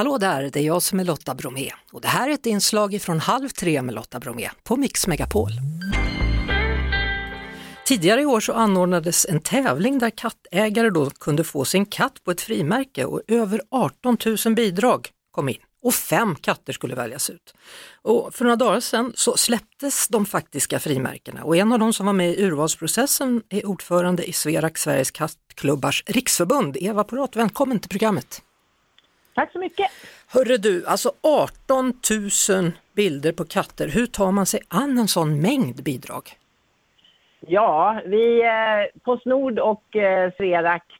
Hallå där, det är jag som är Lotta Bromé och det här är ett inslag från Halv tre med Lotta Bromé på Mix Megapol. Tidigare i år så anordnades en tävling där kattägare då kunde få sin katt på ett frimärke och över 18 000 bidrag kom in och fem katter skulle väljas ut. Och för några dagar sedan så släpptes de faktiska frimärkena och en av de som var med i urvalsprocessen är ordförande i Sverak Sveriges kattklubbars riksförbund, Eva Porat. Välkommen till programmet! Tack så mycket! Hörru du, alltså 18 000 bilder på katter, hur tar man sig an en sån mängd bidrag? Ja, vi, eh, Postnord och eh,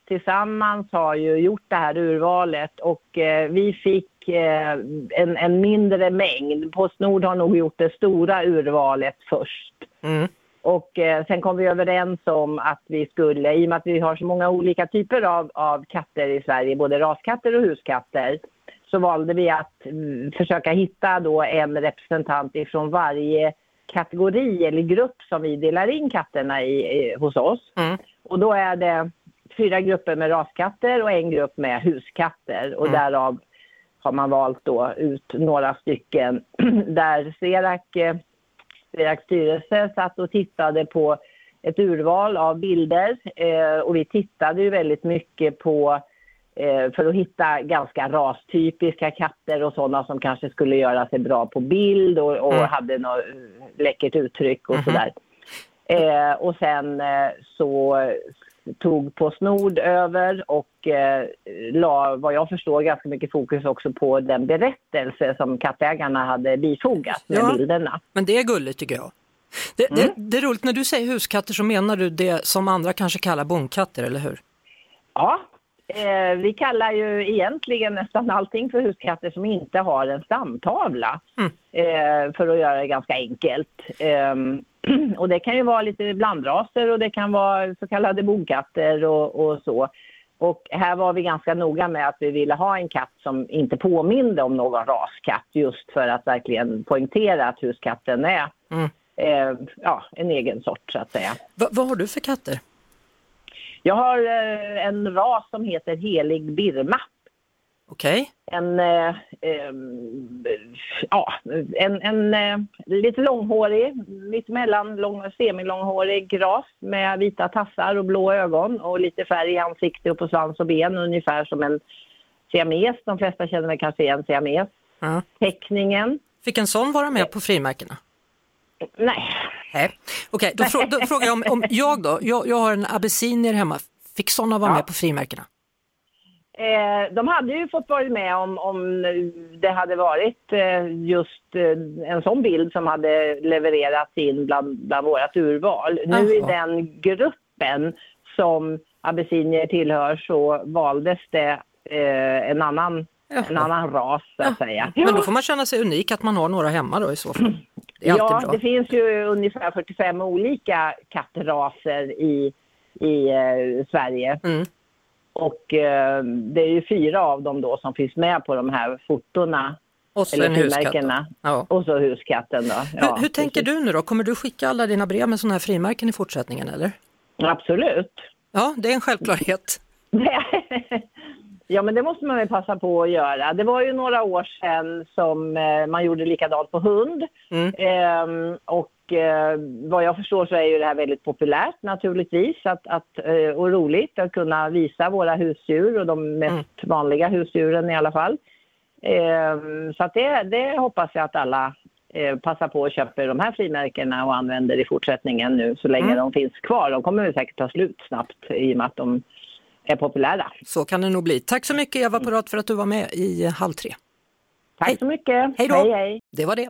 tillsammans har ju gjort det här urvalet och eh, vi fick eh, en, en mindre mängd. Postnord har nog gjort det stora urvalet först. Mm. Och eh, sen kom vi överens om att vi skulle, i och med att vi har så många olika typer av, av katter i Sverige, både raskatter och huskatter, så valde vi att mm, försöka hitta då en representant ifrån varje kategori eller grupp som vi delar in katterna i, i hos oss. Mm. Och då är det fyra grupper med raskatter och en grupp med huskatter och Mm. därav har man valt då ut några stycken där Sverak, Sveraks styrelse satt och tittade på ett urval av bilder eh, och vi tittade ju väldigt mycket på eh, för att hitta ganska rastypiska katter och sådana som kanske skulle göra sig bra på bild och, och Mm. hade något läckert uttryck och Mhm. sådär. Eh, och sen eh, så tog Postnord över och eh, la, vad jag förstår, ganska mycket fokus också på den berättelse som kattägarna hade bifogat med Ja. bilderna. Men det är gulligt tycker jag. Det, Mm. det, det är roligt, när du säger huskatter så menar du det som andra kanske kallar bondkatter, eller hur? Ja, eh, vi kallar ju egentligen nästan allting för huskatter som inte har en stamtavla. Mm. Eh, för att göra det ganska enkelt. Och det kan ju vara lite blandraser och det kan vara så kallade bondkatter och, och så. Och här var vi ganska noga med att vi ville ha en katt som inte påminde om någon raskatt just för att verkligen poängtera att huskatten är Mm. eh, ja, en egen sort så att säga. Va, vad har du för katter? Jag har eh, en ras som heter helig birma. Okej, en, eh, em, ja, en, en eh, lite långhårig, lite mellan lång, semilånghårig ras med vita tassar och blå ögon och lite färg i ansikte och på svans och ben ungefär som en siames. De flesta känner väl kanske igen siames. ja. Teckningen, fick en sån vara med på frimärkena? nej. Nej. Okej, då, frå, då frågar jag om, om jag då, jag, jag har en abyssinier hemma, fick såna vara Ja. med på frimärkena? Eh, de hade ju fått vara med om, om det hade varit eh, just eh, en sån bild som hade levererats in bland, bland vårt urval. Nu i den gruppen som abyssinier tillhör så valdes det eh, en, annan, en annan ras så att säga. Men då får man känna sig unik att man har några hemma då i så fall. Det Ja, det finns ju ungefär 45 olika kattraser i, i eh, Sverige. Mm. Och eh, det är ju fyra av dem då som finns med på de här fotona. Och så Eller frimärkena. Ja. Och så huskatten då. Ja, hur, hur tänker du nu då? Kommer du skicka alla dina brev med sådana här frimärken i fortsättningen eller? Absolut. Ja, det är en självklarhet. ja, men det måste man väl passa på att göra. Det var ju några år sedan som eh, man gjorde likadant på hund. Mm. Ehm, och eh, vad jag förstår så är ju det här väldigt populärt naturligtvis att, att, eh, och roligt att kunna visa våra husdjur och de mest Mm. vanliga husdjuren i alla fall. Ehm, så det, det hoppas jag att alla eh, passar på och köper de här frimärkena och använder i fortsättningen nu så länge Mm. de finns kvar. De kommer säkert ta slut snabbt i och med att de är populära. Så kan det nog bli. Tack så mycket Eva Porat för att du var med i Halv tre. Tack Hej. så mycket. Hej då. Hej, hej. Det var det.